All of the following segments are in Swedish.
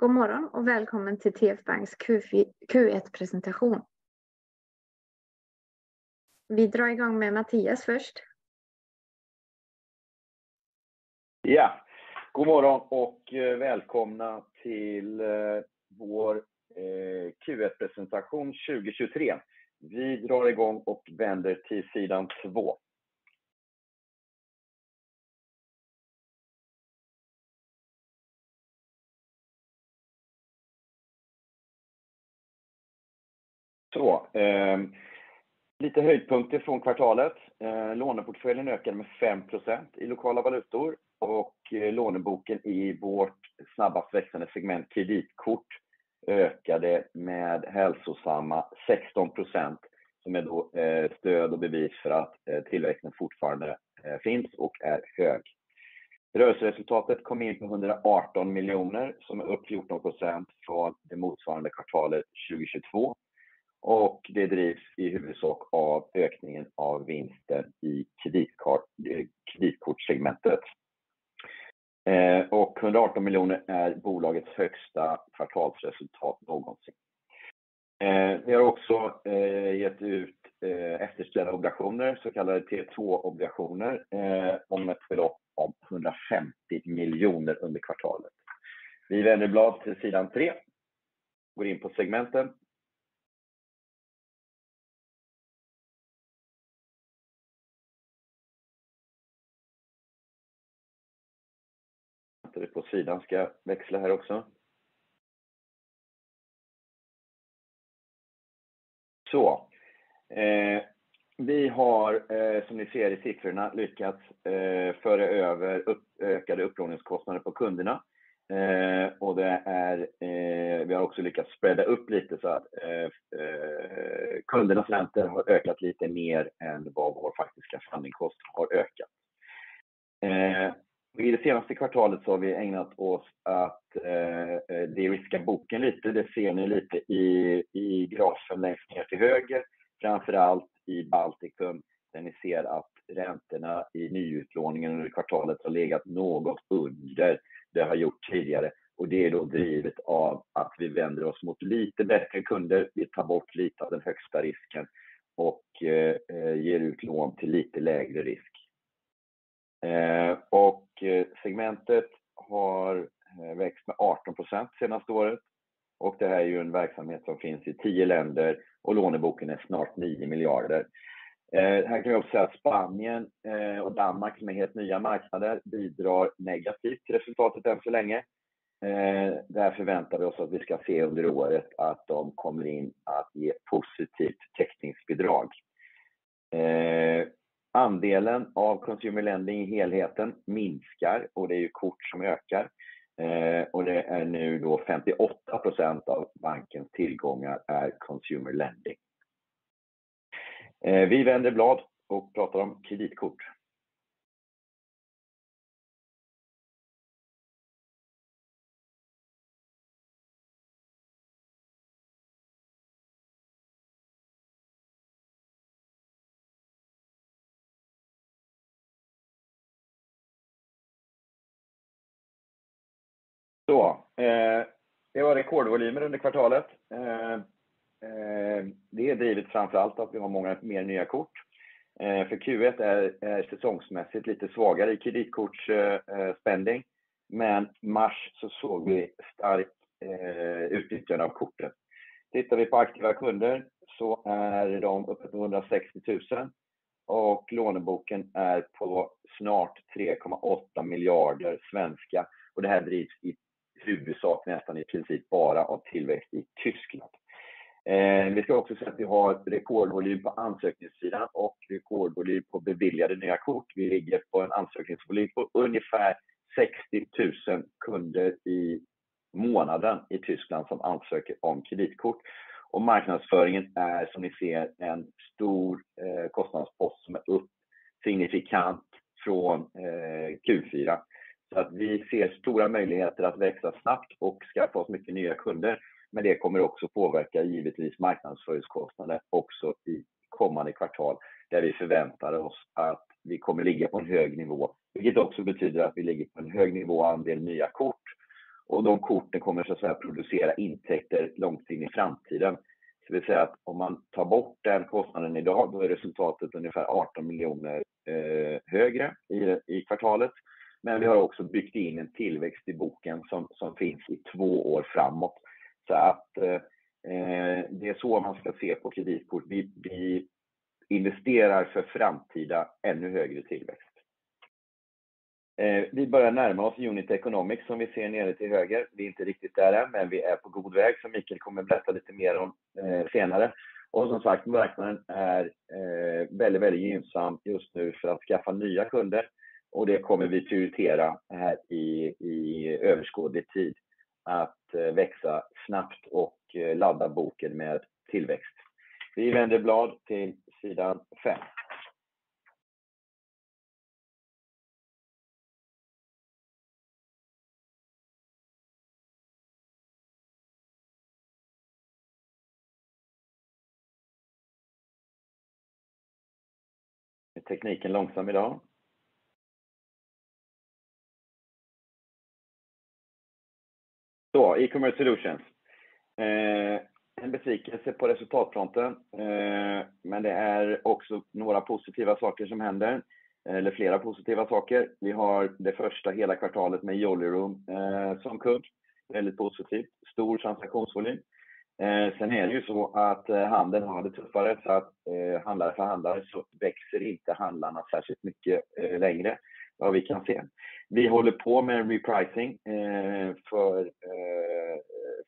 God morgon och välkommen till TF Banks Q1-presentation. Vi drar igång med Mattias först. Ja, god morgon och eh, välkomna till eh, vår eh, Q1-presentation 2023. Vi drar igång och vänder till sidan 2. Så. Ehm, lite höjdpunkter från kvartalet. Ehm, låneportföljen ökade med 5% i lokala valutor och eh, låneboken i vårt snabbast växande segment kreditkort ökade med hälsosamma 16%, som är då eh, stöd och bevis för att eh, tillväxten fortfarande finns och är hög. Rörelseresultatet kom in på 118 miljoner, som är upp 14% från det motsvarande kvartalet 2022. Det drivs i huvudsak av ökningen av vinsten i eh, kreditkortssegmentet. 118 eh, miljoner är bolagets högsta kvartalsresultat någonsin. Eh, vi har också gett ut efterställda obligationer, så kallade T2-obligationer, om ett belopp om 150 miljoner under kvartalet. Vi vänder blad till sidan 3, går in på segmenten. På sidan ska jag växla här också. Så. Eh, vi har, eh, som ni ser i siffrorna, lyckats eh, föra över ökade upplåningskostnader på kunderna. Det är, vi har också lyckats spreada upp lite så att kundernas räntor har ökat lite mer än vad vår faktiska fundingkost har ökat. I det senaste kvartalet så har vi ägnat oss att eh, eh, de-riska boken lite. Det ser ni lite i grafen längst ner till höger, framför allt i Baltikum, där ni ser att räntorna i nyutlåningen under kvartalet har legat något under det har gjort tidigare. Det är då drivet av att vi vänder oss mot lite bättre kunder. Vi tar bort lite av den högsta risken och eh, ger ut lån till lite lägre risk. Eh, och eh, Segmentet har eh, växt med 18% senaste året och det här är ju en verksamhet som finns i 10 länder och låneboken är snart 9 billion. Här kan vi också säga att Spanien och Danmark, som är helt nya marknader, bidrar negativt till resultatet än så länge. Där förväntar vi oss att vi ska se under året att de kommer in att ge positivt täckningsbidrag. Andelen av consumer lending i helheten minskar och det är ju kort som ökar. Eh, det är nu då 58% av bankens tillgångar är consumer lending. Eh, vi vänder blad och pratar om kreditkort. Så, eh, Det var rekordvolymer under kvartalet. Eh, eh, det är drivet framför allt att vi har många mer nya kort. För Q1 är säsongsmässigt lite svagare i kreditkortsspending, men mars så såg vi starkt utnyttjande av korten. Tittar vi på aktiva kunder så är de uppe på 160 000 och låneboken är på snart 3.8 miljarder svenska och Det här drivs i huvudsak nästan i princip bara av tillväxt i Tyskland. Eh, vi ska också säga att vi har rekordvolym på ansökningssidan och rekordvolym på beviljade nya kort. Vi ligger på en ansökningsvolym på ungefär 60 000 kunder i månaden i Tyskland som ansöker om kreditkort. Marknadsföringen är som ni ser en stor eh, kostnadspost som är upp signifikant från eh, Q4. Vi ser stora möjligheter att växa snabbt och skaffa oss mycket nya kunder. Men Det kommer också påverka givetvis marknadsföringskostnader också i kommande kvartal, där vi förväntar oss att vi kommer ligga på en hög nivå, vilket också betyder att vi ligger på en hög nivå andel nya kort och de korten kommer så att säga producera intäkter långt in i framtiden. Det vill säga att om man tar bort den kostnaden idag, då är resultatet ungefär 18 miljoner eh, högre i kvartalet. Men vi har också byggt in en tillväxt i boken som finns i två år framåt. Så att eh, det är så man ska se på kreditkort. Vi investerar för framtida ännu högre tillväxt. Eh, vi börjar närma oss unit economics som vi ser nere till höger. Vi är inte riktigt där än, men vi är på god väg som Mikael kommer berätta lite mer om eh, senare. Och Som sagt, marknaden är väldigt gynnsam just nu för att skaffa nya kunder och det kommer vi prioritera här i överskådlig tid att eh, växa snabbt och eh, ladda boken med tillväxt. Vi vänder blad till sidan 5. Är tekniken långsam idag? Så, E-commerce solutions. Eh, en besvikelse på resultatfronten, eh, men det är också några positiva saker som händer, eller flera positiva saker. Vi har det första hela kvartalet med Jollyroom eh, som kund. Väldigt positivt, stor transaktionsvolym. Eh, sen är det ju så att handeln har det tuffare så att handlare för handlare så växer inte handlarna särskilt mycket längre vad vi kan se. Vi håller på med en repricing eh, eh,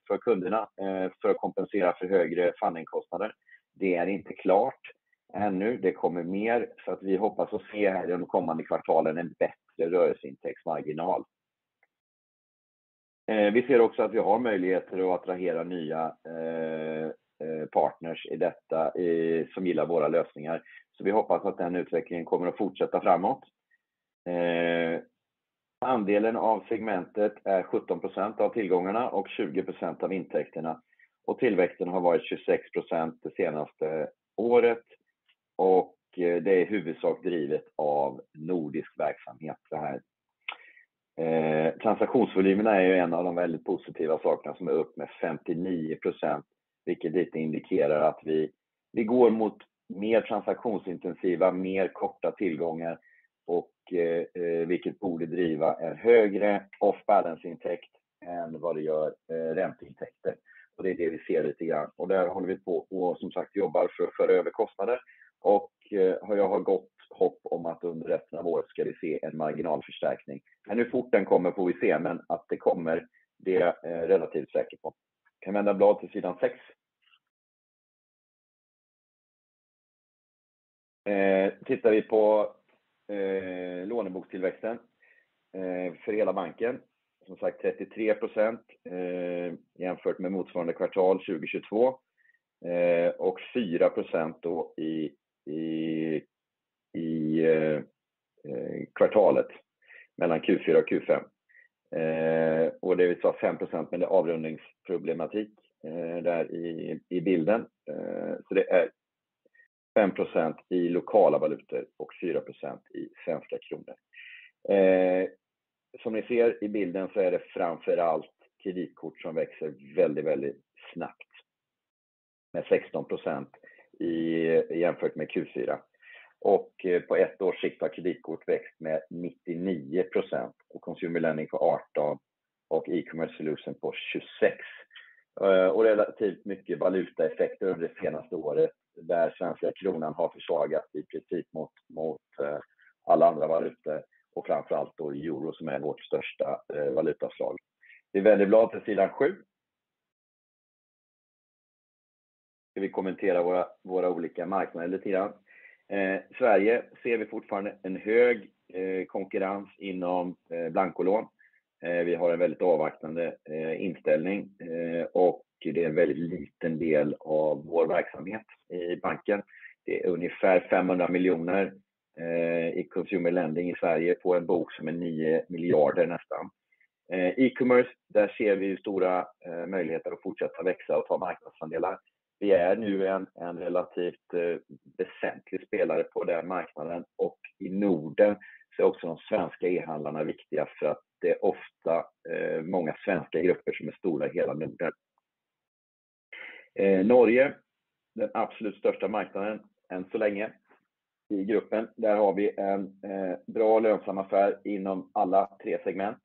för kunderna eh, för att kompensera för högre fundingkostnader. Det är inte klart ännu. Det kommer mer så att vi hoppas att se här i de kommande kvartalen en bättre rörelseintäktsmarginal. Vi ser också att vi har möjligheter att attrahera nya partners i detta som gillar våra lösningar. Vi hoppas att den utvecklingen kommer att fortsätta framåt. Eh, andelen av segmentet är 17% av tillgångarna och 20% av intäkterna. Tillväxten har varit 26% det senaste året och eh, det är i huvudsak drivet av nordisk verksamhet det här. Eh, transaktionsvolymerna är ju en av de väldigt positiva sakerna som är upp med 59%, vilket lite indikerar att vi går mot mer transaktionsintensiva, mer korta tillgångar och eh, eh, vilket borde driva en högre off balance-intäkt än vad det gör eh, ränteintäkter. Det är det vi ser lite grann. Där håller vi på och som sagt jobbar för att föra över kostnader. Jag har gott hopp om att under resten av året ska vi se en marginalförstärkning. Hur fort den kommer får vi se, men att det kommer, det är jag relativt säker på. Kan vända blad till sidan 6. Tittar vi på Eh, lånebokstillväxten eh, för hela banken. Som sagt 33% eh, jämfört med motsvarande kvartal 2022 och 4 procent då i kvartalet mellan Q4 och Q5. Och Det vi sa 5% med avrundningsproblematik där i bilden. Det är 5% i lokala valutor och 4% i svenska kronor. Eh, som ni ser i bilden så är det framför allt kreditkort som växer väldigt väldigt snabbt med 16% jämfört med Q4. Och eh, På ett års sikt har kreditkort växt med 99% och consumer lending på 18% och e-commerce solution på 26%. Eh, relativt mycket valutaeffekter under det senaste året där svenska kronan har försvagats i princip mot eh, alla andra valutor och framför allt då euro som är vårt största eh, valutaslag. Vi vänder blad till sidan 7. Ska vi kommentera våra olika marknader lite grann. Eh, Sverige ser vi fortfarande en hög konkurrens inom blankolån. Eh, vi har en väldigt avvaktande eh, inställning eh, och det är en väldigt liten del av vår verksamhet i banken. Det är ungefär 500 miljoner i consumer lending i Sverige på en bok som är 9 miljarder nästan. E-commerce, där ser vi stora möjligheter att fortsätta växa och ta marknadsandelar. Vi är nu en relativt eh, väsentlig spelare på den marknaden och i Norden så är också de svenska e-handlarna viktiga för att det är ofta eh, många svenska grupper som är stora i hela Norden. Eh, Norge, den absolut största marknaden än så länge i gruppen. Där har vi en bra lönsam affär inom alla tre segment.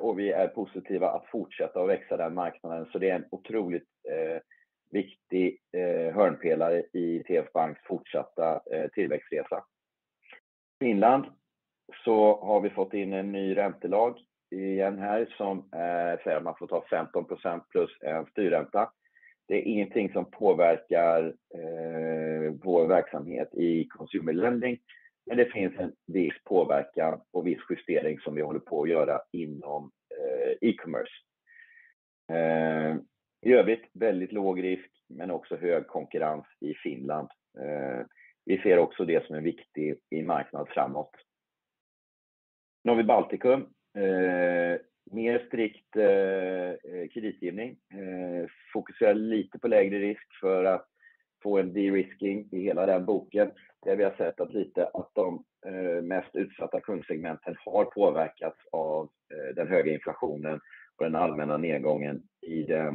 och Vi är positiva att fortsätta att växa den marknaden. så Det är en otroligt viktig eh, hörnpelare i TF Banks fortsatta eh, tillväxtresa. Finland så har vi fått in en ny räntelag igen här som säger att man får ta 15% plus en styrränta. Det är ingenting som påverkar eh, vår verksamhet i consumer lending, men det finns en viss påverkan och viss justering som vi håller på att göra inom e-commerce. I övrigt väldigt låg risk, men också hög konkurrens i Finland. Eh, vi ser också det som är viktigt i marknad framåt. Nu har vi Baltikum. Eh, mer strikt eh, kreditgivning. Fokuserar lite på lägre risk för att få en de-risking i hela den boken. Där vi har sett att lite att de mest utsatta kundsegmenten har påverkats av den höga inflationen och den allmänna nedgången Eh,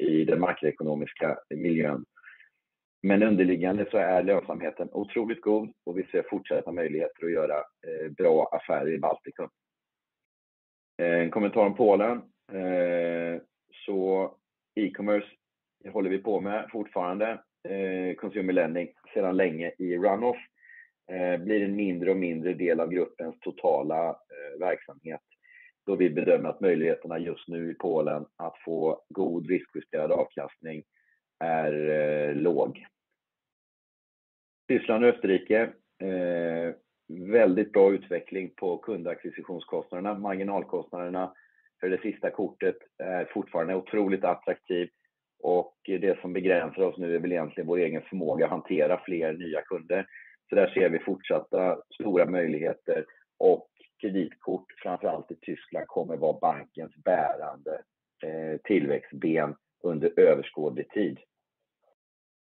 i den makroekonomiska miljön. Men Underliggande så är lönsamheten otroligt god och vi ser fortsatta möjligheter att göra eh, bra affärer i Baltikum. Eh, en kommentar om Polen. E-commerce håller vi på med fortfarande. Consumer lending sedan länge i runoff. Blir en mindre och mindre del av gruppens totala verksamhet. Då vi bedömer att möjligheterna just nu i Polen att få god riskjusterad avkastning är eh, låg. Tyskland och Österrike. Eh, väldigt bra utveckling på kundakquisitionskostnaderna. Marginalkostnaderna för det sista kortet är fortfarande otroligt attraktiv och det som begränsar oss nu är väl egentligen vår egen förmåga att hantera fler nya kunder. Där ser vi fortsatta stora möjligheter och kreditkort, framför allt i Tyskland, kommer vara bankens bärande eh, tillväxtben under överskådlig tid.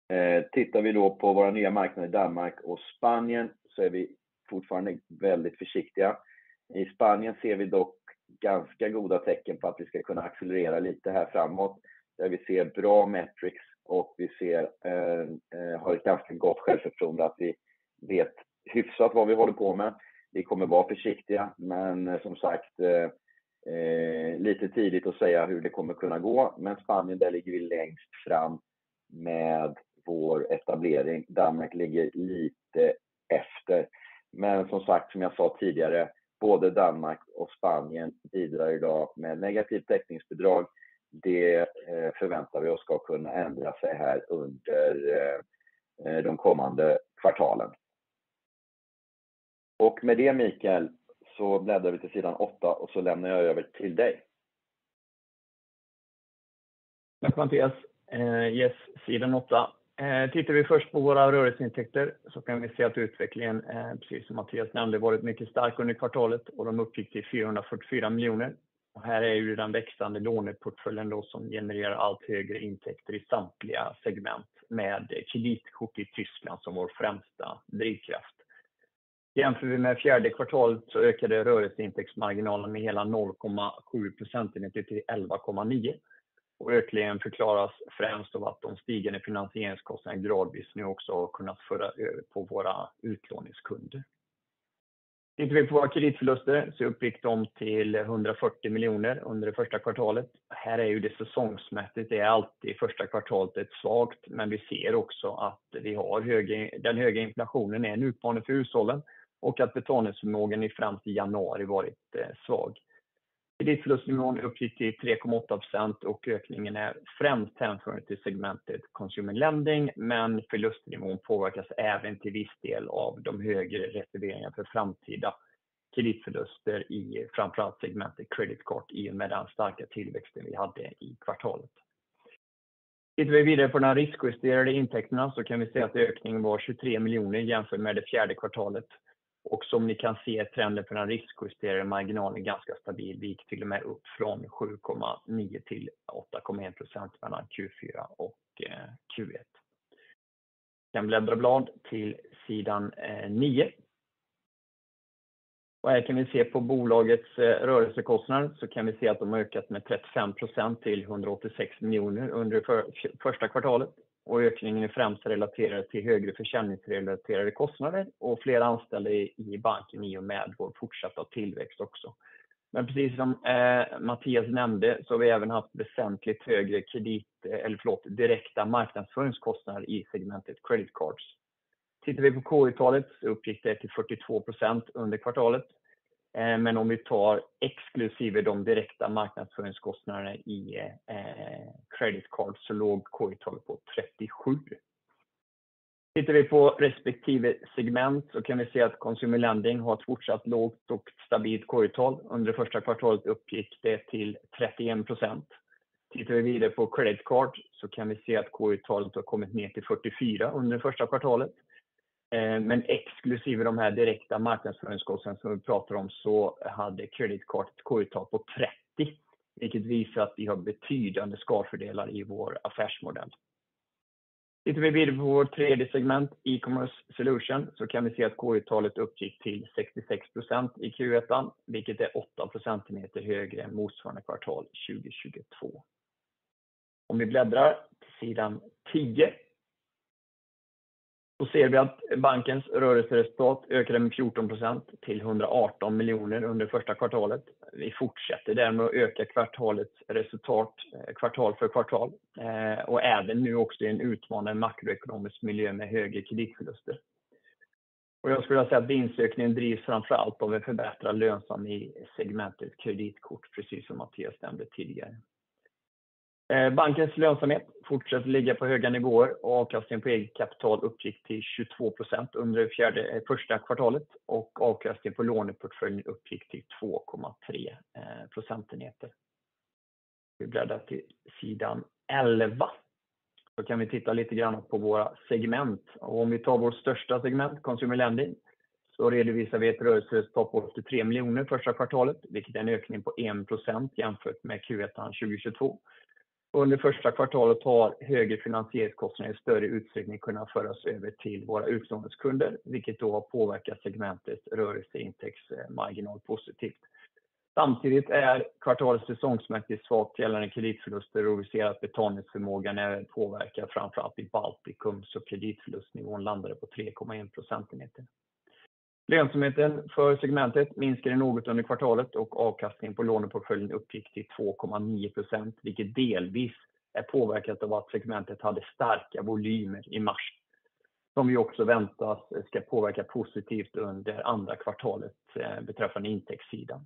Eh, tittar vi då på våra nya marknader i Danmark och Spanien så är vi fortfarande väldigt försiktiga. I Spanien ser vi dock ganska goda tecken på att vi ska kunna accelerera lite här framåt. Där vi ser bra metrics och vi ser, eh, har ett ganska gott självförtroende att vi vet hyfsat vad vi håller på med. Vi kommer vara försiktiga, men eh, som sagt, eh, eh, lite tidigt att säga hur det kommer kunna gå. Men Spanien, där ligger vi längst fram med vår etablering. Danmark ligger lite efter. Som sagt, som jag sa tidigare, både Danmark och Spanien bidrar i dag med negativt täckningsbidrag. Det förväntar vi oss ska kunna ändra sig här under de kommande kvartalen. Med det Mikael, så bläddrar vi till sidan 8 och så lämnar jag över till dig. Tack Mattias. Eh, yes, sidan 8. Eh, tittar vi först på våra rörelseintäkter så kan vi se att utvecklingen, eh, precis som Mattias nämnde, varit mycket stark under kvartalet och de uppgick till 444 miljoner. Här är ju den växande låneportföljen då som genererar allt högre intäkter i samtliga segment med kreditkort i Tyskland som vår främsta drivkraft. Jämför vi med fjärde kvartalet så ökade rörelseintäktsmarginalen med hela 0.7 procentenheter till 11,9. Och Ökningen förklaras främst av att de stigande finansieringskostnaderna gradvis nu också har kunnat föra över på våra utlåningskunder. Tittar vi på våra kreditförluster så uppgick de till 140 miljoner under det första kvartalet. Här är ju det säsongsmässigt, det är alltid första kvartalet ett svagt, men vi ser också att vi har den höga inflationen är en utmaning för hushållen och att betalningsförmågan i fram till januari varit eh, svag. Kreditförlustnivån uppgick till 3.8% och ökningen är främst hänförd till segmentet consumer lending, men förlustnivån påverkas även till viss del av de högre reserveringarna för framtida kreditförluster i framför allt segmentet credit card i och med den starka tillväxten vi hade i kvartalet. Tittar vi vidare på de riskjusterade intäkterna så kan vi se att ökningen var 23 miljoner jämfört med det fjärde kvartalet. Och Som ni kan se är trenden för den riskjusterade marginalen ganska stabil. Vi gick till och med upp från 7.9% till 8,1 procent mellan Q4 och eh, Q1. Kan bläddra blad till sidan eh, 9. Här kan vi se på bolagets eh, rörelsekostnader så kan vi se att de har ökat med 35 procent till 186 miljoner under första kvartalet och Ökningen är främst relaterad till högre försäljningsrelaterade kostnader och fler anställda i banken i och med vår fortsatta tillväxt också. Men Precis som eh, Mattias nämnde så har vi även haft väsentligt högre kredit eh, eller förlåt, direkta marknadsföringskostnader i segmentet Credit Cards. Tittar vi på KI-talet så uppgick det till 42 procent under kvartalet. Eh, men Om vi tar exklusive de direkta marknadsföringskostnaderna i eh, Credit Cards så låg K-talet på 37. Tittar vi på respektive segment så kan vi se att Consumer Lending har ett fortsatt lågt och stabilt K-tal. Under det första kvartalet uppgick det till 31 procent. Tittar vi vidare på Credit Card så kan vi se att K-talet har kommit ner till 44 under det första kvartalet. Eh, men Exklusive de här direkta marknadsföringskostnaderna som vi pratar om så hade Credit Card ett K/I-tal på 30, vilket visar att vi har betydande skalfördelar i vår affärsmodell. Tittar vi vidare på vårt tredje segment, E-commerce Solution, så kan vi se att K/I-talet uppgick till 66% i Q1, vilket är 8 procentenheter högre än motsvarande kvartal 2022. Om vi bläddrar till sidan 10 så ser vi att bankens rörelseresultat ökade med 14 procent till 118 miljoner under första kvartalet. Vi fortsätter därmed att öka kvartalets resultat eh, kvartal för kvartal eh, och även nu också i en utmanande makroekonomisk miljö med högre kreditförluster. Jag skulle vilja säga att vinstökningen drivs framför allt av en förbättrad lönsamhet i segmentet kreditkort, precis som Mattias nämnde tidigare. Eh, bankens lönsamhet fortsätter ligga på höga nivåer och avkastningen på eget kapital uppgick till 22% under det eh, första kvartalet och avkastningen på låneportföljen uppgick till 2.3 eh, procentenheter. Vi bläddrar till sidan 11. Då Kan vi titta lite grann på våra segment. Om vi tar vårt största segment, Consumer Lending, så redovisar vi ett rörelseresultat på 83 miljoner första kvartalet, vilket är en ökning på 1% jämfört med Q1 2022. Under första kvartalet har högre finansieringskostnader i större utsträckning kunnat föras över till våra utlåningskunder, vilket då har påverkat segmentets rörelseintäktsmarginal positivt. Samtidigt är kvartalet säsongsmässigt svagt gällande kreditförluster och vi ser att betalningsförmågan även påverkar framför allt i Baltikum, så kreditförlustnivån landade på 3.1 procentenheter. Lönsamheten för segmentet minskade något under kvartalet och avkastningen på låneportföljen uppgick till 2.9%, vilket delvis är påverkat av att segmentet hade starka volymer i mars, som vi också väntas ska påverka positivt under andra kvartalet eh, beträffande intäktssidan.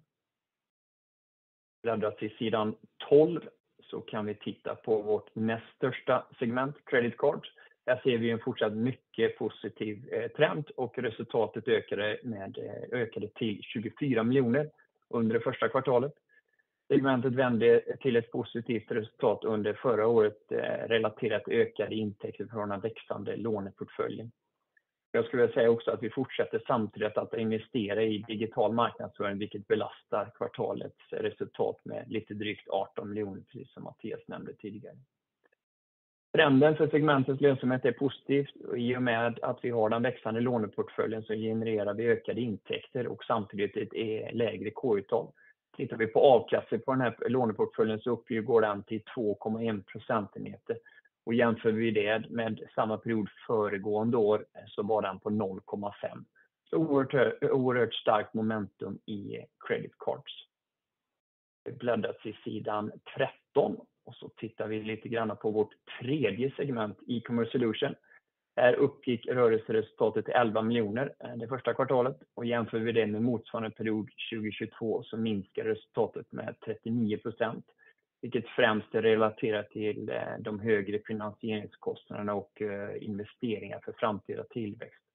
Bläddrar till sidan 12 så kan vi titta på vårt näst största segment, Credit Card. Där ser vi en fortsatt mycket positiv eh, trend och resultatet ökade eh, till 24 miljoner under det första kvartalet. Segmentet vände till ett positivt resultat under förra året, eh, relaterat till ökade intäkter från den växande låneportföljen. Jag skulle vilja säga också att vi fortsätter samtidigt att investera i digital marknadsföring, vilket belastar kvartalets resultat med lite drygt 18 miljoner, precis som Mattias nämnde tidigare. Trenden för segmentets lönsamhet är positivt och i och med att vi har den växande låneportföljen så genererar vi ökade intäkter och samtidigt ett e-, lägre K-uttag. Tittar vi på avkastning på den här låneportföljen så uppgår den till 2.1 procentenheter. Jämför vi det med samma period föregående år så var den på 0.5. Oerhört starkt momentum i Credit Cards. Vi bläddrar till sidan 13 och så tittar vi lite grann på vårt tredje segment, E-commerce Solution. Här uppgick rörelseresultatet till 11 miljoner eh, det första kvartalet och jämför vi det med motsvarande period 2022 så minskar resultatet med 39 procent, vilket främst är relaterat till eh, de högre finansieringskostnaderna och eh, investeringar för framtida tillväxt.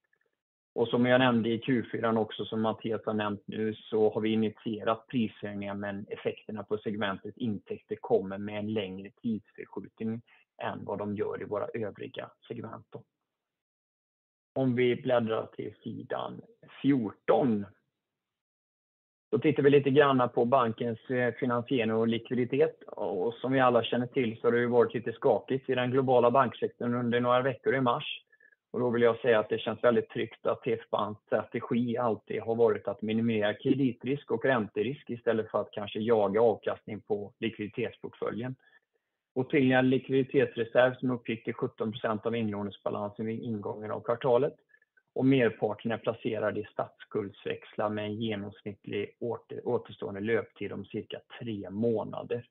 Som jag nämnde i Q4 också, som Mattias har nämnt nu, så har vi initierat prishöjningar, men effekterna på segmentets intäkter kommer med en längre tidsförskjutning än vad de gör i våra övriga segment då. Om vi bläddrar till sidan 14. Då Tittar vi lite grann på bankens eh, finansiering och likviditet. Som vi alla känner till så har det ju varit lite skakigt i den globala banksektorn under några veckor i mars. Och då vill jag säga att det känns väldigt tryggt att TF Banks strategi alltid har varit att minimera kreditrisk och ränterisk istället för att kanske jaga avkastning på likviditetsportföljen. Och till en likviditetsreserv som uppgick till 17% av inlåningsbalansen vid ingången av kvartalet och merparten är placerad i statsskuldsväxlar med en genomsnittlig återstående löptid om cirka tre månader.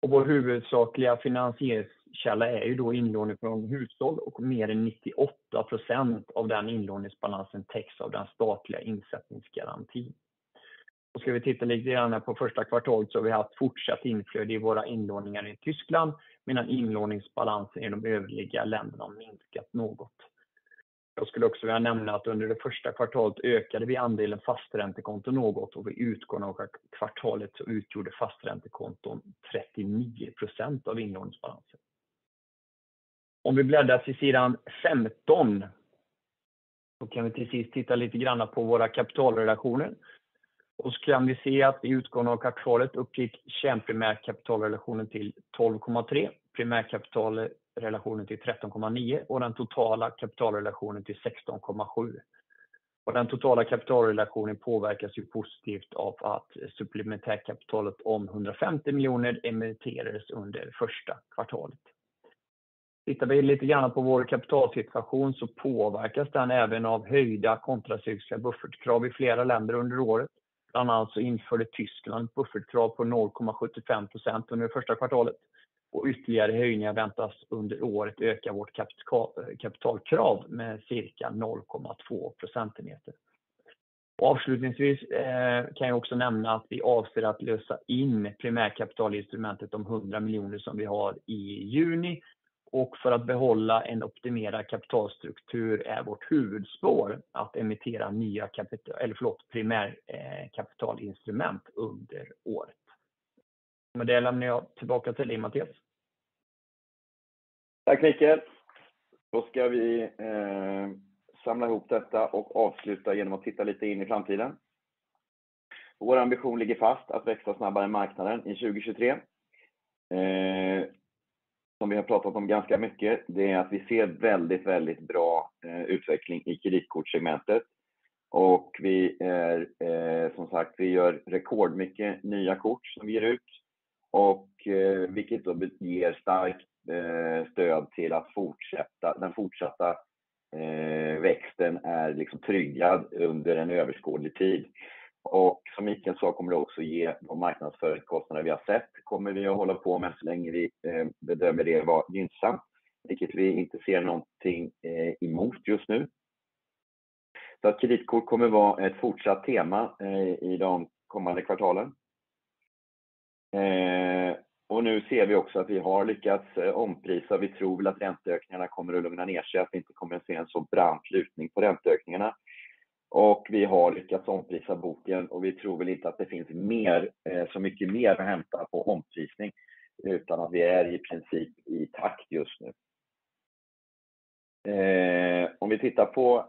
Vår huvudsakliga finansieringskälla är ju då inlåning från hushåll och mer än 98 procent av den inlåningsbalansen täcks av den statliga insättningsgarantin. Ska vi titta lite grann på första kvartalet så har vi haft fortsatt inflöde i våra inlåningar i Tyskland, medan inlåningsbalansen i de övriga länderna har minskat något. Jag skulle också vilja nämna att under det första kvartalet ökade vi andelen fasträntekonton något och vid utgången av kvartalet så utgjorde fasträntekonton 39 procent av inlåningsbalansen. Om vi bläddrar till sidan 15 så kan vi till sist titta lite grann på våra kapitalrelationer. Så kan vi se att vid utgången av kvartalet uppgick kärnprimärkapitalrelationen till 12,3, primärkapitalrelationen till 13,9 och den totala kapitalrelationen till 16,7. Den totala kapitalrelationen påverkas ju positivt av att supplementärkapitalet om 150 miljoner emitterades under första kvartalet. Tittar vi lite grann på vår kapitalsituation så påverkas den även av höjda kontracykliska buffertkrav i flera länder under året. Bland annat så införde Tyskland buffertkrav på 0,75% under första kvartalet och ytterligare höjningar väntas under året öka vårt kapitalkrav med cirka 0,2 procentenheter. Avslutningsvis eh, kan jag också nämna att vi avser att lösa in primärkapitalinstrumentet om 100 miljoner som vi har i juni. För att behålla en optimerad kapitalstruktur är vårt huvudspår att emittera nya primärkapitalinstrument eh, under året. Med det lämnar jag tillbaka till dig, Mattias. Tack Mikael. Då ska vi eh, samla ihop detta och avsluta genom att titta lite in i framtiden. Vår ambition ligger fast att växa snabbare än marknaden i 2023. Eh, som vi har pratat om ganska mycket, det är att vi ser väldigt väldigt bra eh, utveckling i kreditkortssegmentet. Och Vi är som sagt, vi gör rekordmycket nya kort som vi ger ut och vilket då ger starkt Eh, stöd till att fortsätta. Den fortsatta eh, växten är liksom tryggad under en överskådlig tid. Som Mikael sa kommer det också ge de marknadsföringskostnader vi har sett, kommer vi att hålla på med så länge vi eh, bedömer det vara gynnsamt, vilket vi inte ser någonting emot just nu. Så att Kreditkort kommer vara ett fortsatt tema i de kommande kvartalen. Nu ser vi också att vi har lyckats eh, omprisa. Vi tror väl att ränteökningarna kommer att lugna ner sig, att vi inte kommer att se en så brant lutning på ränteökningarna. Vi har lyckats omprisa boken och vi tror väl inte att det finns mer, eh, så mycket mer att hämta på omprisning, utan att vi är i princip i takt just nu. Eh, om vi tittar på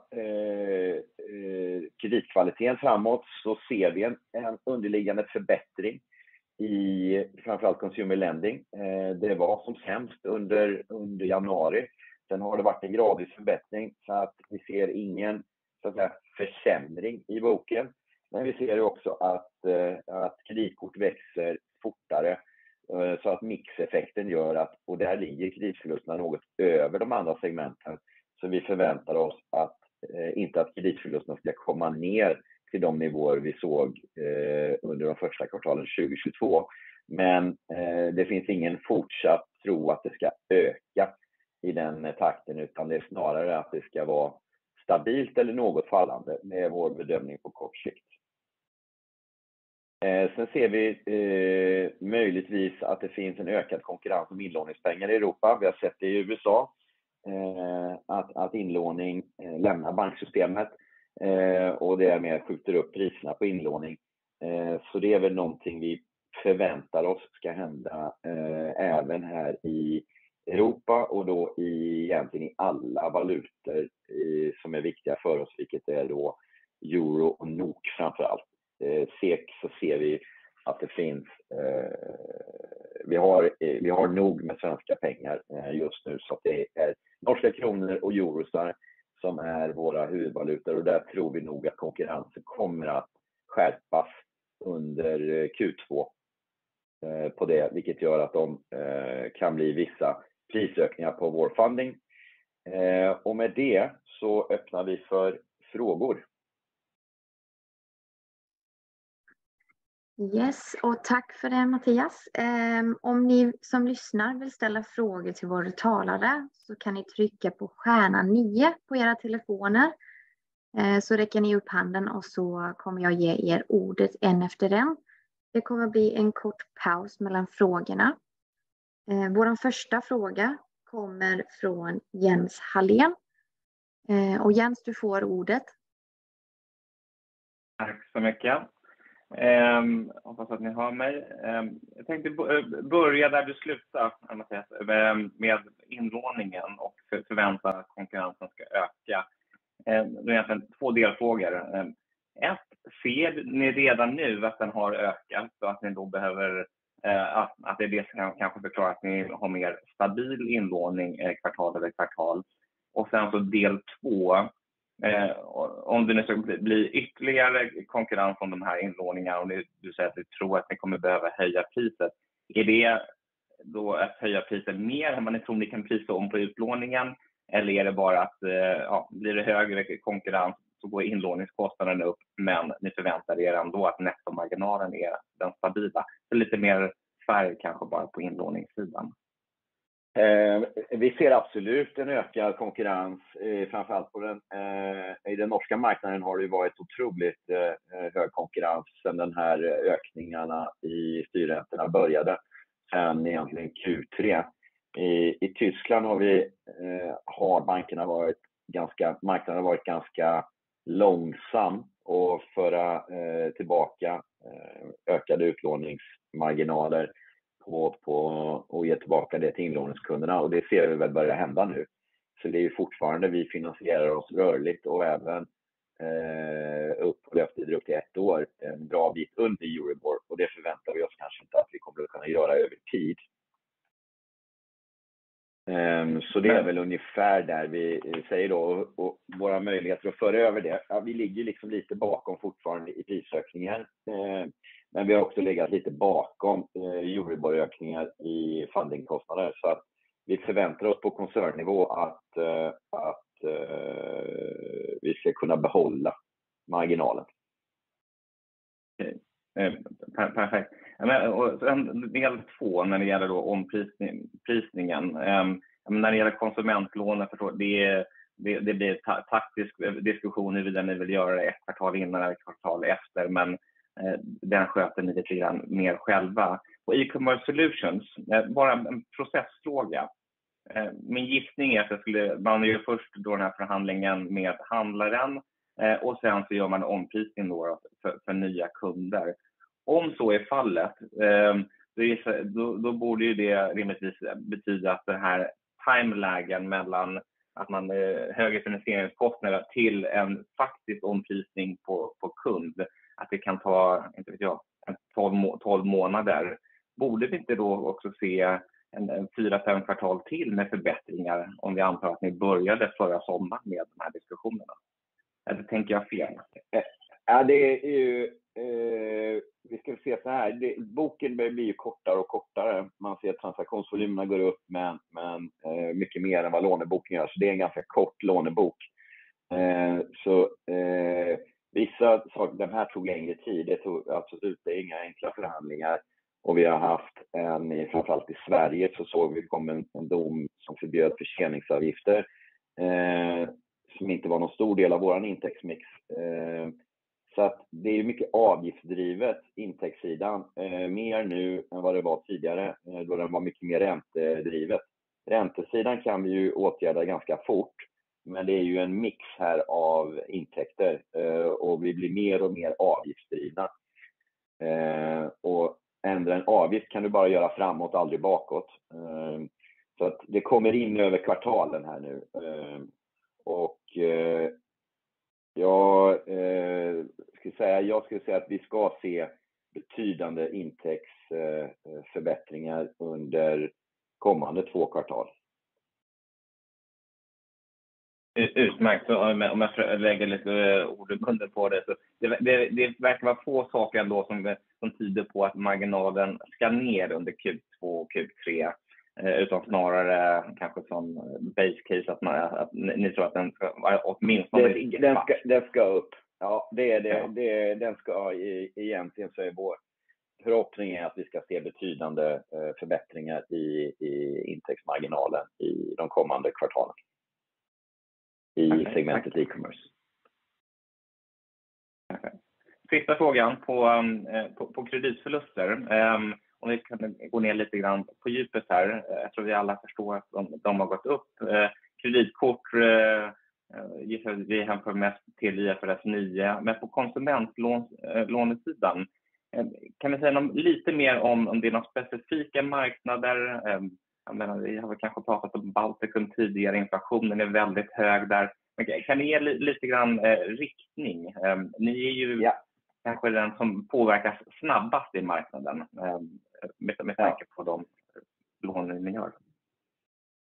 kreditkvaliteten framåt så ser vi en underliggande förbättring i framför allt consumer lending. Eh, det var som sämst under januari. Sen Har det varit en gradvis förbättring så att vi ser ingen så att säga försämring i boken. Men Vi ser också eh, att kreditkort växer fortare eh, så att mixeffekten gör att, och där ligger kreditförlusterna något över de andra segmenten. Så Vi förväntar oss att inte att kreditförlusterna ska komma ner till de nivåer vi såg eh, under de första kvartalen 2022. Men eh, Det finns ingen fortsatt tro att det ska öka i den eh, takten, utan det är snarare att det ska vara stabilt eller något fallande. Det är vår bedömning på kort sikt. Sen Ser vi möjligtvis att det finns en ökad konkurrens om inlåningspengar i Europa. Vi har sett det i USA, att inlåning lämnar banksystemet Eh, och därmed skjuter upp priserna på inlåning. Eh, så Det är väl någonting vi förväntar oss ska hända eh, även här i Europa och då egentligen i alla valutor som är viktiga för oss, vilket är då euro och NOK framför allt. SEK så ser vi att det finns, vi har nog med svenska pengar just nu så att det är norska kronor och euro som är våra huvudvalutor och där tror vi nog att konkurrensen kommer att skärpas under eh, Q2 eh, på det, vilket gör att de eh, kan bli vissa prisökningar på vår funding. Och med det så öppnar vi för frågor. Yes, och tack för det Mattias. Ehm, om ni som lyssnar vill ställa frågor till vår talare så kan ni trycka på stjärna 9 på era telefoner. Ehm, så räcker ni upp handen och så kommer jag ge er ordet en efter en. Det kommer bli en kort paus mellan frågorna. Ehm, vår första fråga kommer från Jens Hallén. Och Jens, du får ordet. Tack så mycket. Ehm, hoppas att ni hör mig. Ehm, jag tänkte eh, börja där du slutade, Mattias, ehm, med inlåningen och förväntan att konkurrensen ska öka. Det är egentligen två delfrågor. Ett, ser ni redan nu att den har ökat och att ni då behöver, eh, att det är det som kanske förklarar att ni har mer stabil inlåning eh, kvartal över kvartal? Och Sen så del två, Eh, om det nu ska bli ytterligare konkurrens om de här inlåningarna och du säger att du tror att ni kommer behöva höja priset. Är det då att höja priset mer än vad ni tror ni kan prisa om på utlåningen? Eller är det bara att, eh, ja, blir det högre konkurrens så går inlåningskostnaden upp, men ni förväntar er ändå att nettomarginalen är den stabila? Lite mer färg kanske bara på inlåningssidan. Eh, vi ser absolut en ökad konkurrens, eh, framför allt på den, eh, i den norska marknaden har det varit otroligt hög konkurrens sedan den här ökningarna i styrräntorna började sen egentligen Q3. I Tyskland har bankerna varit ganska, marknaden har varit ganska långsam att föra tillbaka ökade utlåningsmarginaler på och ge tillbaka det till inlåningskunderna. och Det ser vi väl börja hända nu. Så Det är ju fortfarande vi finansierar oss rörligt och även eh, upp på löptider upp till ett år, en bra bit under Euribor. Det förväntar vi oss kanske inte att vi kommer att kunna göra över tid. Ehm, så Det är väl ungefär där vi eh, säger då. och Våra möjligheter att föra över det, ja, vi ligger liksom lite bakom fortfarande i prisökningen. Ehm, men Vi har också legat lite bakom eh, Euribor-ökningar i fundingkostnader. Så Vi förväntar oss på koncernnivå att eh, eh, vi ska kunna behålla marginalen. Okej, perfekt. Sen del två när det gäller då omprisningen. Ehm, när det gäller konsumentlånen, det, det, det blir taktisk diskussion huruvida ni vill göra det ett kvartal innan eller ett kvartal efter, men Eh, den sköter ni lite grann mer själva. Och E-commerce Solutions, eh, bara en processfråga. Eh, min gissning är att man gör först då den här förhandlingen med handlaren och sen så gör man omprisning då för nya kunder. Om så är fallet, då borde ju det rimligtvis betyda att den här timelagen mellan att man högre finansieringskostnader till en faktisk omprisning på kund, att det kan ta, inte vet jag, 12 månader. Borde vi inte då också se en 4-5 kvartal till med förbättringar om vi antar att ni började förra sommaren med de här diskussionerna? Eller tänker jag fel? Eh, ja, det är ju, eh, vi ska se så här. Boken blir ju kortare och kortare. Man ser att transaktionsvolymerna går upp, men eh, mycket mer än vad låneboken gör. Det är en ganska kort lånebok. Vissa saker, den här tog längre tid. Det tog absolut, det är inga enkla förhandlingar. Vi har haft en, framför allt i Sverige, så såg vi kom en dom som förbjöd förseningsavgifter, eh, som inte var någon stor del av vår intäktsmix. Eh, så Det är mycket avgiftsdrivet, intäktssidan, eh, mer nu än vad det var tidigare, då den var mycket mer räntedrivet. Räntesidan kan vi ju åtgärda ganska fort, men det är ju en mix här av intäkter eh, och vi blir mer och mer avgiftsdrivna. Eh, och Ändra en avgift kan du bara göra framåt, aldrig bakåt. Eh, så Det kommer in över kvartalen här nu. Och Jag skulle säga att vi ska se betydande intäktsförbättringar under kommande två kvartal. Utmärkt. Om jag lägger lite eh, ord och kunder på det. Så det, det, det verkar vara få saker ändå som, som tyder på att marginalen ska ner under Q2 och Q3. Eh, utan snarare kanske som base case att, man, att ni tror att den ska åtminstone ligga den ska, den ska upp. Ja, det är det. Det den ska egentligen så är vår förhoppning är att vi ska se betydande eh, förbättringar i, i intäktsmarginalen i de kommande kvartalen i okay, segmentet e-commerce. Sista frågan på, um, eh, på, på kreditförluster. Um, om vi kan gå ner lite grann på djupet här. Jag tror vi alla förstår att de, de har gått upp. Uh, kreditkort uh, gissar vi hänför mest till IFRS 9, men på konsumentlånesidan, kan vi säga något, lite mer om, om det är några specifika marknader? Jag menar, vi har väl kanske pratat om Baltikum tidigare, inflationen är väldigt hög där. Men kan ni ge lite grann eh, riktning? Eh, ni är ju ja. kanske den som påverkas snabbast i marknaden eh, med, med tanke på de lån ni gör.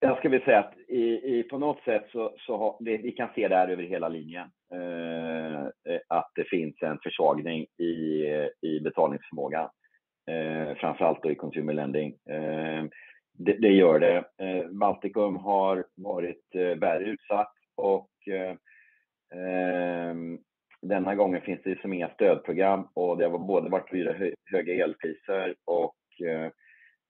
Jag skulle vilja säga att i, i, på något sätt så, så har, det, vi kan se det här över hela linjen. Eh, att det finns en försvagning i, i betalningsförmågan. Eh, framförallt då i consumer lending. Eh, det, det, gör det. Eh, Baltikum har varit eh, värre utsatt och eh, ehm, denna gången finns det som inga stödprogram och det har både varit hö höga elpriser och, eh,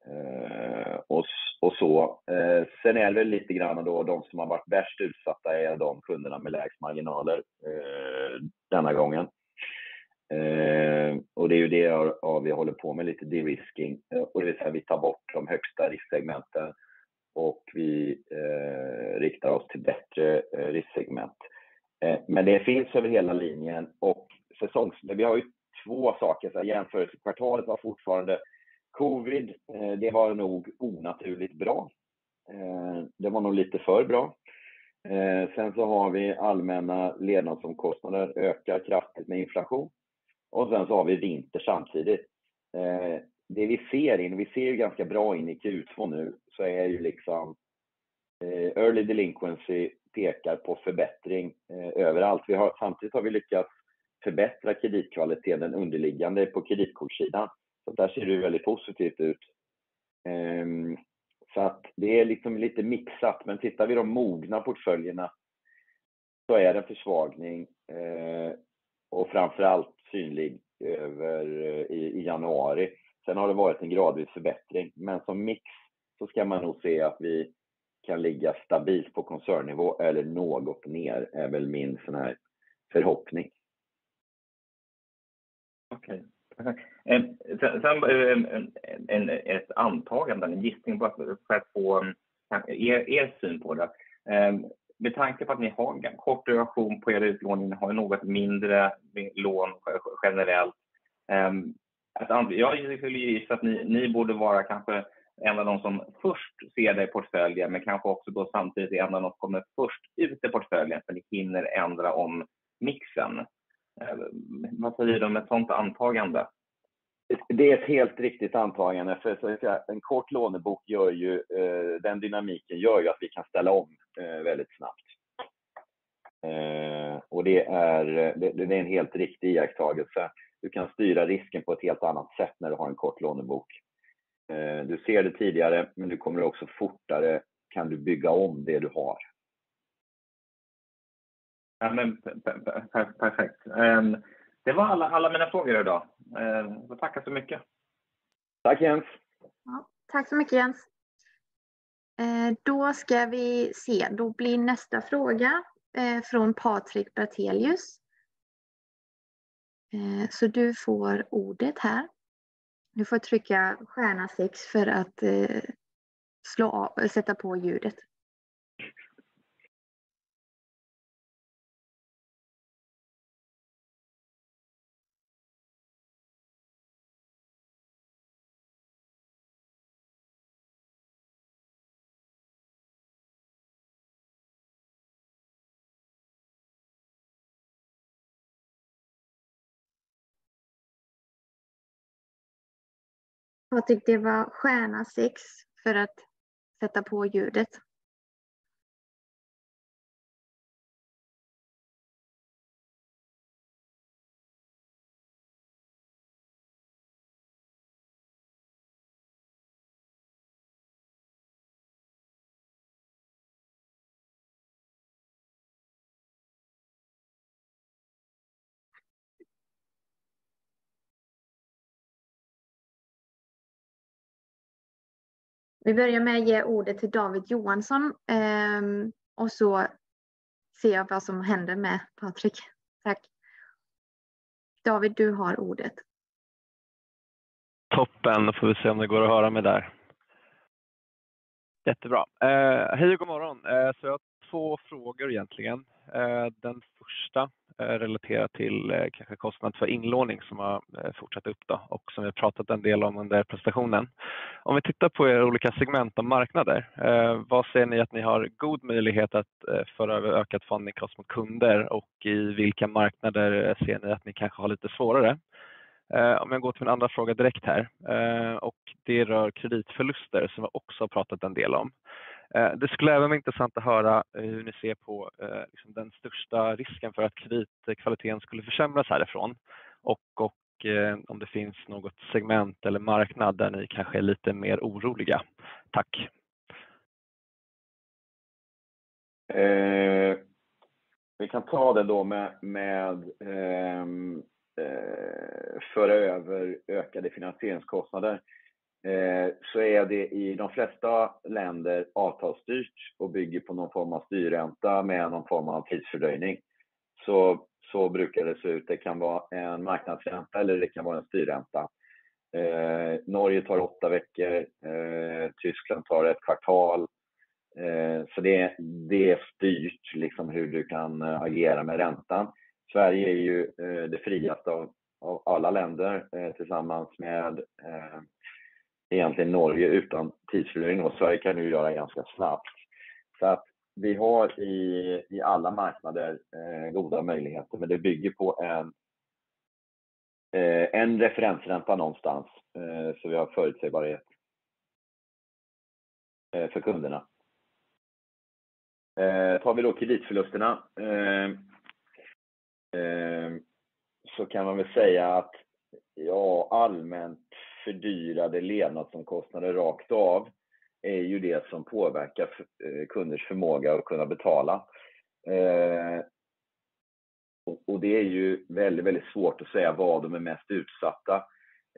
eh och, och så. Eh, sen är det lite grann då de som har varit värst utsatta är de kunderna med lägst marginaler eh, denna gången. Eh, och det är ju det jag, vi håller på med, lite de-risking. Eh, och det vill säga vi tar bort de högsta risksegmenten och vi eh, riktar oss till bättre eh, risksegment. Eh, men det finns över hela linjen och säsongs... Vi har ju två saker. Så jämförelsekvartalet var fortfarande covid. Eh, det var nog onaturligt bra. Eh, det var nog lite för bra. Eh, sen så har vi allmänna levnadsomkostnader ökar kraftigt med inflation. Och sen så har vi vinter samtidigt. Eh, det vi ser in, vi ser ju ganska bra in i Q2 nu, så är ju liksom eh, early delinquency pekar på förbättring eh, överallt. Vi har, samtidigt har vi lyckats förbättra kreditkvaliteten den underliggande på kreditkortssidan. Så där ser det väldigt positivt ut. Um, så att det är liksom lite mixat, men tittar vi de mogna portföljerna så är det en försvagning eh, och framförallt synlig över, eh, i, i, januari. Sen har det varit en gradvis förbättring, men som mix så ska man nog se att vi kan ligga stabilt på koncernnivå eller något ner, är väl min sån här förhoppning. Okej. Okay. Eh, sen eh, en, ett antagande, en gissning bara för att få eh, er, er syn på det eh, med tanke på att ni har kort duration på era utlåning, ni har något mindre lån generellt. Ehm, jag skulle gissa att ni, ni borde vara kanske en av de som först ser det i portföljen, men kanske också då samtidigt en av de som kommer först ut i portföljen, för ni hinner ändra om mixen. Ehm, vad säger du om ett sådant antagande? Det är ett helt riktigt antagande. För en kort lånebok gör ju, eh, den dynamiken gör ju att vi kan ställa om väldigt snabbt. Eh, och det är, det, det är en helt riktig iakttagelse. Du kan styra risken på ett helt annat sätt när du har en kort lånebok. Du ser det tidigare, men du kommer också fortare kan du bygga om det du har. Ja, men, perfekt. Ehm, det var alla, alla mina frågor idag. Eh, jag tackar så mycket. Tack Jens. Ja, tack så mycket Jens. Eh, då ska vi se, då blir nästa fråga eh, från Patrik Bertelius. Eh, så du får ordet här. Du får trycka stjärna 6 för att slå av, sätta på ljudet. Patrik, det var stjärna 6 för att sätta på ljudet. Vi börjar med att ge ordet till David Johansson ehm, och så ser jag vad som händer med Patrik. Tack. David, du har ordet. Toppen, då får vi se om det går att höra mig där. Jättebra. Eh, hej och god morgon. Eh, så jag två frågor egentligen. Eh, den första eh, relaterar till eh, kanske kostnad för inlåning som har fortsatt upp då och som vi har pratat en del om under presentationen. Om vi tittar på era olika segment och marknader, vad ser ni att ni har god möjlighet att föra över ökat fundingkost mot kunder och i vilka marknader ser ni att ni kanske har lite svårare? Om jag går till min andra fråga direkt här och det rör kreditförluster som vi också har pratat en del om. Eh, det skulle även vara intressant att höra eh, hur ni ser på eh, liksom den största risken för att kreditkvaliteten skulle försämras härifrån och, och om det finns något segment eller marknad där ni kanske är lite mer oroliga. Tack. Eh, vi kan ta det då med, med ehm, eh, föra över ökade finansieringskostnader. Eh, så är det i de flesta länder avtalsstyrt och bygger på någon form av styrränta med någon form av tidsfördröjning. Så, så brukar det se ut. Det kan vara en marknadsränta eller det kan vara en styrränta. Eh, Norge tar åtta veckor, eh, Tyskland tar ett kvartal. Eh, så det, det är styrt liksom hur du kan eh, agera med räntan. Sverige är ju eh, det friaste av, av alla länder eh, tillsammans med egentligen Norge utan tidsfördröjning och Sverige kan ju göra ganska snabbt. Så att vi har i, i alla marknader eh, goda möjligheter, men det bygger på en, eh, en referensränta någonstans, eh, så vi har förutsägbarhet eh, för kunderna. Eh, tar vi då kreditförlusterna eh, eh, så kan man väl säga att ja, allmänt fördyrade levnadsomkostnader rakt av är ju det som påverkar eh, kunders förmåga att kunna betala. Eh, och det är ju väldigt, väldigt svårt att säga vad de är mest utsatta.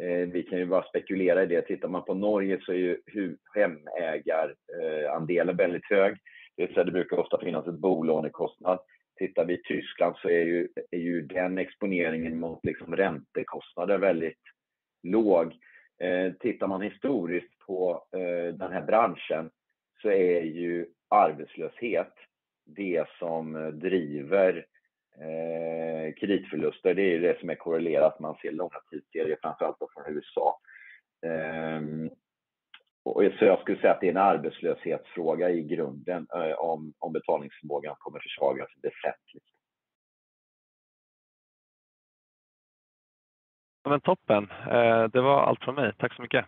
Eh, vi kan ju bara spekulera i det. Tittar man på Norge så är ju hemägarandelen väldigt hög. Det, vill säga det brukar ofta finnas ett bolånekostnad. Tittar vi i Tyskland så är ju, är ju den exponeringen mot liksom räntekostnader väldigt låg. Eh, tittar man historiskt på eh, den här branschen så är ju arbetslöshet det som driver eh, kreditförluster. Det är ju det som är korrelerat. Man ser långa tidsserier, framförallt från USA. Ehm, och så jag skulle säga att det är en arbetslöshetsfråga i grunden eh, om, om betalningsförmågan kommer försvagas väsentligt. Men toppen. Eh, det var allt från mig. Tack så mycket.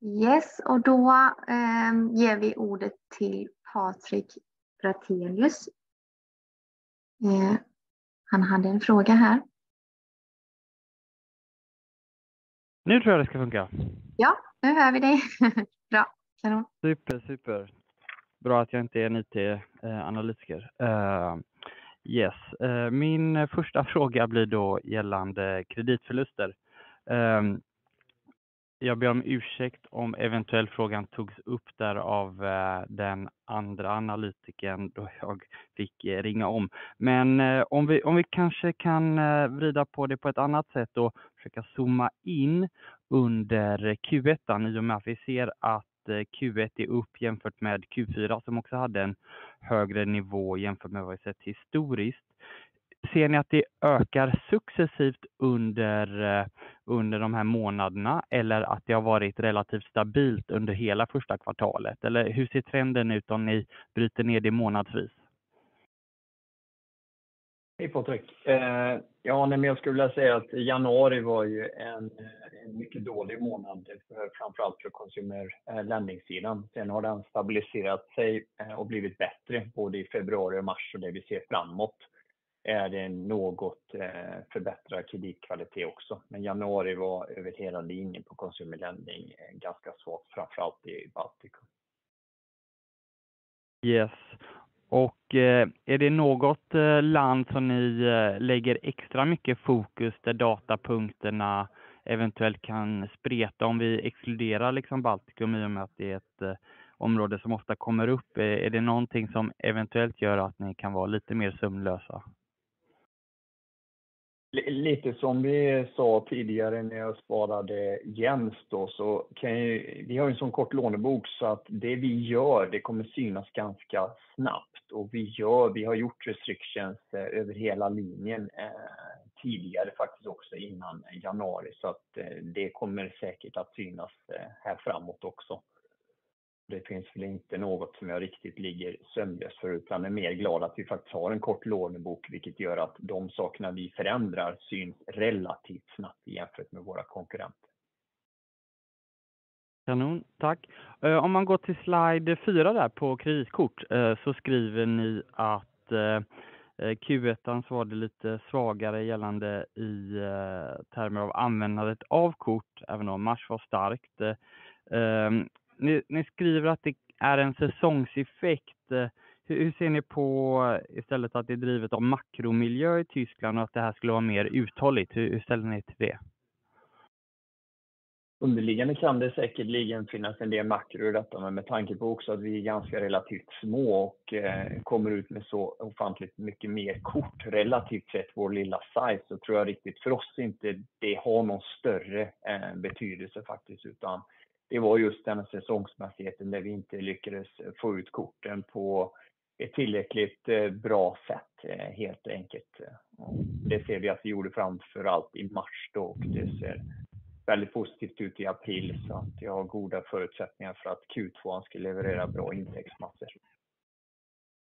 Yes, och då eh, ger vi ordet till Patrik Bratelius. Eh, han hade en fråga här. Nu tror jag det ska funka. Ja, nu hör vi dig. Bra, kanon. Super, super bra att jag inte är en IT-analytiker. Uh, eh, yes, uh, min första fråga blir då gällande kreditförluster. Uh, jag ber om ursäkt om eventuell frågan togs upp där av eh, den andra analytikern då jag fick ringa om. Men om, vi, om vi kanske kan vrida på det på ett annat sätt och försöka zooma in under Q1 i och med att vi ser att Eh, Q1 är upp jämfört med Q4 som också hade en högre nivå jämfört med vad vi sett historiskt. Ser ni att det ökar successivt under, eh, under de här månaderna eller att det har varit relativt stabilt under hela första kvartalet? Eller hur ser trenden ut om ni bryter ner det månadsvis? Hej Patrik! Eh, ja, men jag skulle vilja säga att januari var ju en, en mycket dålig månad, för, framförallt för consumer eh, lending-sidan. Sen har den stabiliserat sig eh, och blivit bättre både i februari och mars och det vi ser framåt är det något eh, förbättrad kreditkvalitet också. Men januari var över hela linjen på consumer lending ganska svagt, framförallt i Baltikum. Yes, och eh, är det något eh, land som ni eh, lägger extra mycket fokus där datapunkterna eventuellt kan spreta om vi exkluderar liksom Baltikum i och med att det är ett område som ofta kommer upp. Är det någonting som eventuellt gör att ni kan vara lite mer sömnlösa? Lite som vi sa tidigare när jag sparade Jens då, så kan ju, vi har en sån kort lånebok så att det vi gör, det kommer synas ganska snabbt och vi gör, vi har gjort restrictions eh, över hela linjen eh, tidigare faktiskt också innan januari så att eh, det kommer säkert att synas eh, här framåt också. Det finns väl inte något som jag riktigt ligger sömnlös för utan är mer glad att vi faktiskt har en kort lånebok vilket gör att de sakerna vi förändrar syns relativt snabbt jämfört med våra konkurrenter. Kanon, tack. Eh, om man går till slide 4 där på kreditkort eh, så skriver ni att eh, Q1 så var det lite svagare gällande i termer av användandet av kort, även om mars var starkt. Ni, ni skriver att det är en säsongseffekt. Hur, hur, ser ni på istället att det är drivet av makromiljö i Tyskland och att det här skulle vara mer uthålligt? Hur, hur ställer ni till det? Underliggande kan det säkerligen finnas en del makro i detta, men med tanke på också att vi är ganska relativt små och eh, kommer ut med så ofantligt mycket mer kort relativt sett vår lilla size, så tror jag riktigt för oss inte det har någon större eh, betydelse faktiskt, utan det var just den säsongsmässigheten där vi inte lyckades få ut korten på ett tillräckligt eh, bra sätt eh, helt enkelt. Det ser vi att vi gjorde framför allt i mars då och det ser väldigt positivt ut i april så att jag har goda förutsättningar för att Q2 ska leverera bra intäktsmassor.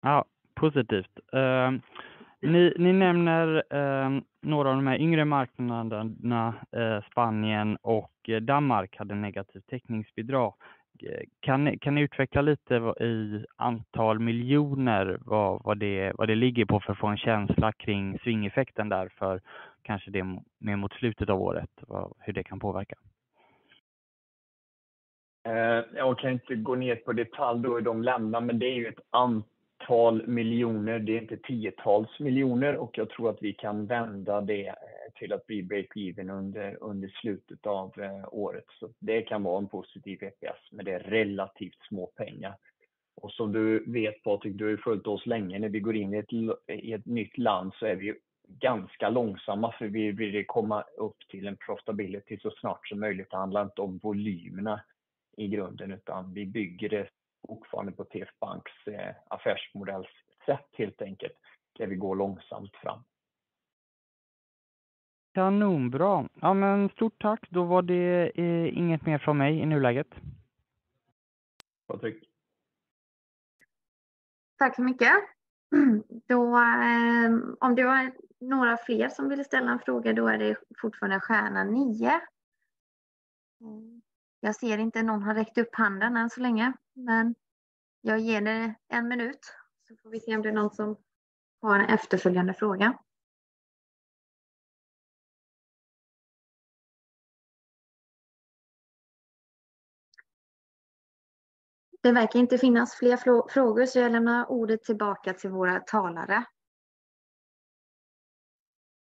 Ja, positivt. Ehm, ni, ni nämner eh, några av de här yngre marknaderna, eh, Spanien och eh, Danmark hade negativt täckningsbidrag. Eh, kan ni, kan ni utveckla lite i antal miljoner vad, vad, det, vad det ligger på för att få en känsla kring svingeffekten där för kanske det mer mot slutet av året, vad, hur det kan påverka? Eh, jag kan inte gå ner på detalj då i de länderna, men det är ju ett antal miljoner, det är inte tiotals miljoner och jag tror att vi kan vända det eh, till att bli break-even under, under slutet av eh, året. Så det kan vara en positiv EPS, men det är relativt små pengar. Och som du vet Patrik, du har ju följt oss länge. När vi går in i ett, i ett nytt land så är vi ganska långsamma för vi vill komma upp till en profitability så snart som möjligt. Det handlar inte om volymerna i grunden utan vi bygger det fortfarande på TF Banks eh, affärsmodellssätt helt enkelt. Där vi går långsamt fram. Kanonbra. Ja men stort tack. Då var det eh, inget mer från mig i nuläget. Patrik. Tack så mycket. Då, eh, om det var några fler som vill ställa en fråga, då är det fortfarande stjärna 9. Jag ser inte någon har räckt upp handen än så länge, men jag ger det en minut så får vi se om det är någon som har en efterföljande fråga. Det verkar inte finnas fler frågor så jag lämnar ordet tillbaka till våra talare.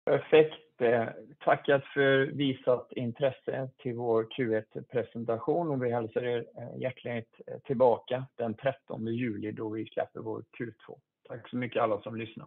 Perfekt. Eh, Tackat för visat intresse till vår Q1-presentation och vi hälsar er eh, hjärtligt eh, tillbaka den 13 juli då vi släpper vår Q2. Tack så mycket alla som lyssnar.